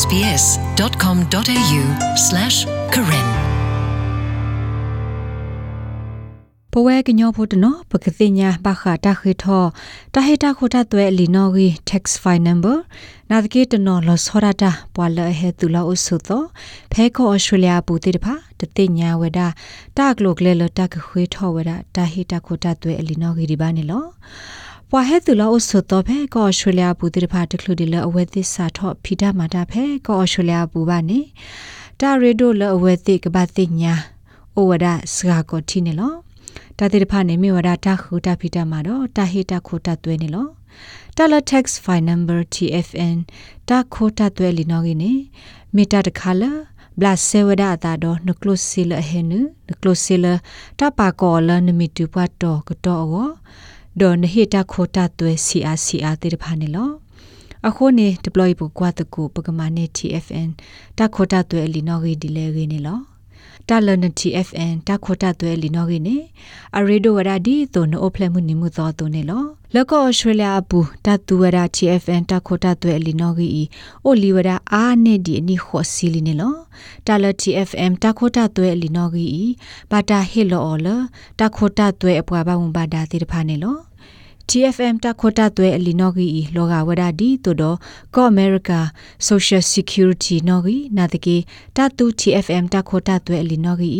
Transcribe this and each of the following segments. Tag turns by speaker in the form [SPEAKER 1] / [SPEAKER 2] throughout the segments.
[SPEAKER 1] sbs.com.au/karen ပဝဲကညောဖို့တနော်ပကတိညာဘခတာခိထောတဟိတာခိုတာတွဲလီနော်ဂီ tax file number နာဒကေတနော်လဆောရတာပွာလဟဲတူလာအဆုသောဖဲခေါ်ဩစတြေးလျပူတိတဖာတတိညာဝဒတာကလိုကလေလတာကခွေထောဝဒတာဟိတာခိုတာတွဲလီနော်ဂီဒီပါနေလော ပွာဟဲသူလောအဆုတော့ဖဲကောဩစတြေးလျပူတိတဖာတကလူဒီလအဝဲသစ်စာထော့ဖီတာမာတာဖဲကောဩစတြေးလျပူပါနေတာရီဒိုလအဝဲသစ်ကဘာတိညာဩဝဒစကာကိုတီနေလောတာတိတဖာနေမိဝဒတာခုတာဖီတာမှာတော့တာဟိတာခိုတာတွဲနေလောတာလ tax file number TFN တာခိုတာတွဲလီနော်ကိနေမေတာတခါလာဘလာဆေဝဒတာတော့နကလုစီလဟဲနနကလုစီလတာပါကောလနမီတူပတ်တော့ကတော့ဝ ဒေါ်နဟိတာခိုတာတွဲ CRCR တိတဖာနေလောအခုနေ deploy ပကွာတကူပကမာနေ TFN တာခိုတာတွဲလီနော်ကိဒီလေကိနေလော တာလန TFN တာခိုတာတွဲလီနော်ကိနေအရေဒိုဝရဒီတိုနိုဖလက်မှုနိမှုသောတုန်နေလောလကောဩစတြေးလျအပူတတူဝရ TFN တာခိုတာတွဲလီနော်ကိအိုလီဝရအာနေဒီအနိခောစီလီနေလောတာလ TFM တာခိုတာတွဲလီနော်ကိဘာတာဟီလောအော်လတာခိုတာတွဲအပွားပါဝန်ဘာဒါတိတဖာနေလော TFM တခိုတာတွဲအလီနော်ဂီလောကဝဒဒီတိုတော့ကောအမေရိကာ Social Security နော်ဂီနာတကေတတူ TFM တခိုတာတွဲအလီနော်ဂီ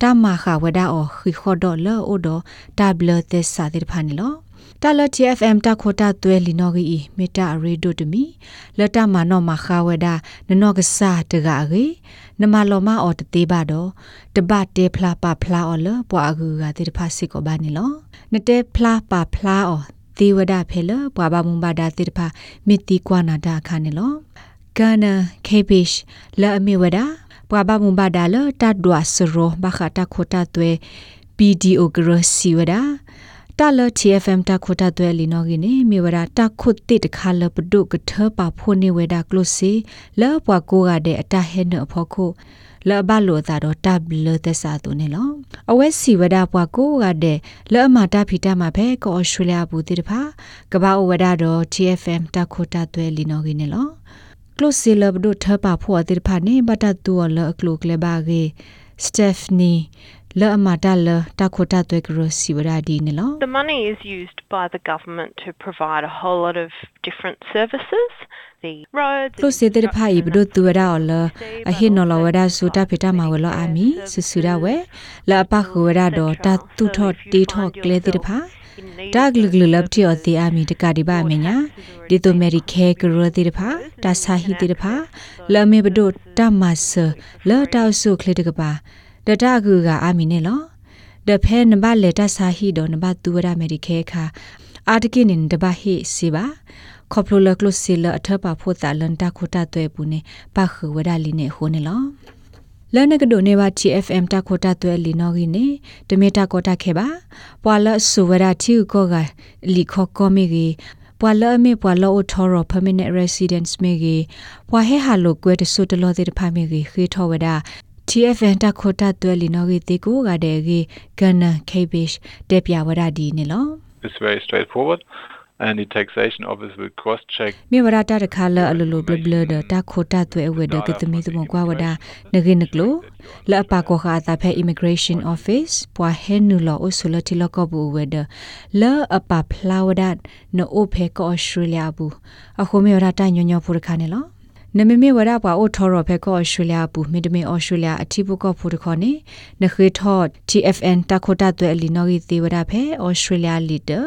[SPEAKER 1] တမခဝဒအောခိခောဒေါ်လောအိုဒေါ်တဘလသစာတိဖာနီလော တာလ TFM တခိုတာတွဲလီနော်ဂီမေတာရေဒိုတမီလတမနောမခဝဒနနောကစားတကအေနမလောမအော်တသေးပါတော့တပတ်တေဖလာပါဖလာအော်လပွားကူကတိတဖာစစ်ကိုပါနေလောနတဲဖလာပါဖလာအော်သေဝဒဖေလပွားပါမုံပါဒါတိတဖာမီတီကွာနာတာခါနေလောဂါနာကေဘစ်လာအမီဝဒပွားပါမုံပါဒါလတတ်ဒွာစရောဘခတာခိုတာတွဲ PDO ဂရစီဝဒါ တာလ TFM တာခိုတာတွဲလီနော်ဂီနေမြေဝရာတာခုတ်တိတခါလပဒုကထပါဖိုနေဝဒါကလုစီလောပွားကိုကတဲ့အတဟဲနဖို့ခုလောဘလိုတာတော့တပ်လသက်စာသူနေလောအဝဲစီဝဒပွားကိုကတဲ့လောအမတာဖီတာမှာပဲကောဩစတြေးလျဘူးတိတဖာကဘာဝဒတော့ TFM တာခိုတာတွဲလီနော်ဂီနေလောကလုစီလဘဒုထပါဖို့တိတဖာနေဘတာတူလောကလုကလေဘာဂေစတက်ဖနီ လောအမတာလတာခိုတာတွဲကရစီဝရာဒီနေလော
[SPEAKER 2] The money is used by the government to provide a whole lot of different services the roads
[SPEAKER 1] လို့စေတဲ့ဖိုင်ဘဒုတူရအော်လအဟိနော်လဝဒဆူတာဖီတာမဝလအာမီဆူဆူရဝဲလာပခဝရတော့တာတူထော့တီထော့ကလေတဲ့ဖာတာဂလဂလလပ်တီအတီအာမီတကဒီပါမညာဒီတိုမေရီခဲကရတိတဖာတာဆာဟီတိတဖာလာမေဘဒုတမဆလာတောက်ဆုခလေတကပါ တတကူကအာမီနေလောတဖဲနဘလေတဆာဟီတော့နဘတူဝရမေရီခဲခါအာတကိနင်တဘဟိစီပါခေါပလိုလကလုစီလအထပါဖို့တာလန်တာခိုတာတွဲပူနေပခဝဒလီနေဟိုနေလောလနကဒိုနေပါ TFM တခိုတာတွဲလီနော်ကြီးနေတမီတာကောတာခဲပါပွာလဆူဝရတီကိုကလီခောကောမီကြီးပွာလအမေပွာလောအထောရ permanent residence မေကြီးပွာဟဲဟာလိုကွဲတဆုတလောတဲ့ဖာမေကြီးခေထောဝဒ TFN တခိုတာတွဲလီနော်ကြီးတေကိုကတဲ့ကြီးဂန်နာကေဘစ်တက်ပြဝရဒီနေလော
[SPEAKER 3] It's very straightforward. and the taxation office will cross check
[SPEAKER 1] မြေဝရတာတခါလအလလိုဘလဘလဒတာခိုတာသွဲအဝဒကတမီသမကွာဝဒနဂိနကလိုလအပကောခာတာဖဲ immigration office ပွာဟဲနူလောအဆူလတီလကဘူဝဒလအပဖလာဝဒနိုအိုဖဲကောဩစတြေးလျဘူးအခုမြေဝရတာညညဖူရခါနေလော နမမေဝရပွားအိုထော်ရဖဲကောဩစတြေးလျပူမီဒမီဩစတြေးလျအတိပုကောဖူတခေါနေနခေထော့ TFN တခိုတာတွဲအလီနော်ဂီသေးဝရဖဲဩစတြေးလျလီတာ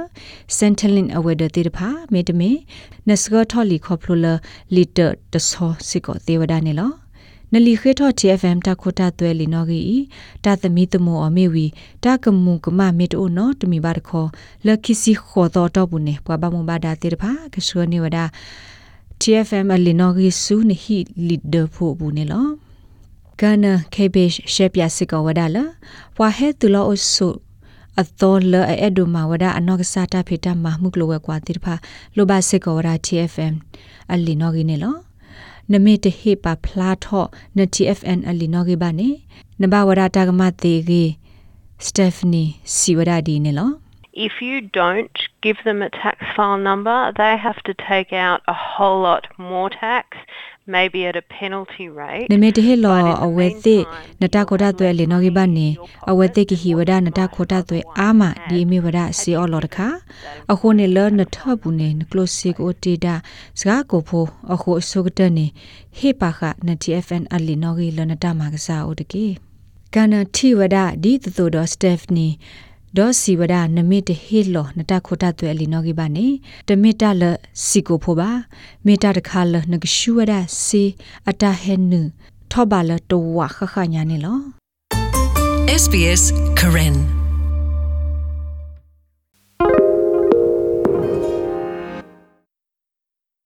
[SPEAKER 1] စန်တလင်အဝဒတိတဖာမီဒမီနစကထော်လီခေါဖလိုလာလီတာတဆောစီကောသေးဝဒနေလောနလီခေထော့ TFM တခိုတာတွဲလီနော်ဂီတာသမီတမောအမေဝီတာကမုကမမေတိုနော်တမီပါတခေါ်လခိစီခေါ်တော့တော့ဘူးနေပွားပါမဘာဒါတိတဖာကဆွနေဝဒါ TFM အလီနော်ဂီဆူနဟီလီဒဖို့ဘူးနေလောကနာကေဘေရှရှေပြစစ်ကဝဒါလာဝါဟဲတူလောအဆုအသောလအဲဒူမာဝဒါအနောက်ကစားတာဖေတာမမှုကလောဝဲကွာတိဖာလိုဘာစစ်ကဝဒါ TFM အလီနော်ဂီနေလောနမေတဟေပါဖလာထော့န TFN အလီနော်ဂီဘာနေနဘဝဒါတာကမတေဂီစတက်ဖနီစီဝဒါဒီနေလော
[SPEAKER 2] If you don't give them a tax file number, they have to take out a whole lot more tax maybe at a penalty rate.
[SPEAKER 1] နမေတဟေလောအဝဲသိနတခိုတာသွဲလေနော်ကိဘနေအဝဲသိကိဟီဝဒနတခိုတာသွဲအာမဒီမီဝဒစီအော်လောတခါအခုနေလနထဘူးနေနကလိုစီကိုတီတာစကားကိုဖိုအခုအစုကတနေဟေပါခန TFN အလီနော်ကိလနတမကစားအိုတကေကနတီဝဒဒီတတူတော့စတက်ဖနီ ဒေါ်စီဝဒနမစ်တဟေလောနတခိုတာသွဲအလီနော်ကိဘနေတမစ်တလစီကိုဖိုပါမေတာတခါလနကရှူဝဒစီအတာဟဲနုထောပါလတဝခခညာနေလော
[SPEAKER 4] SBS Karen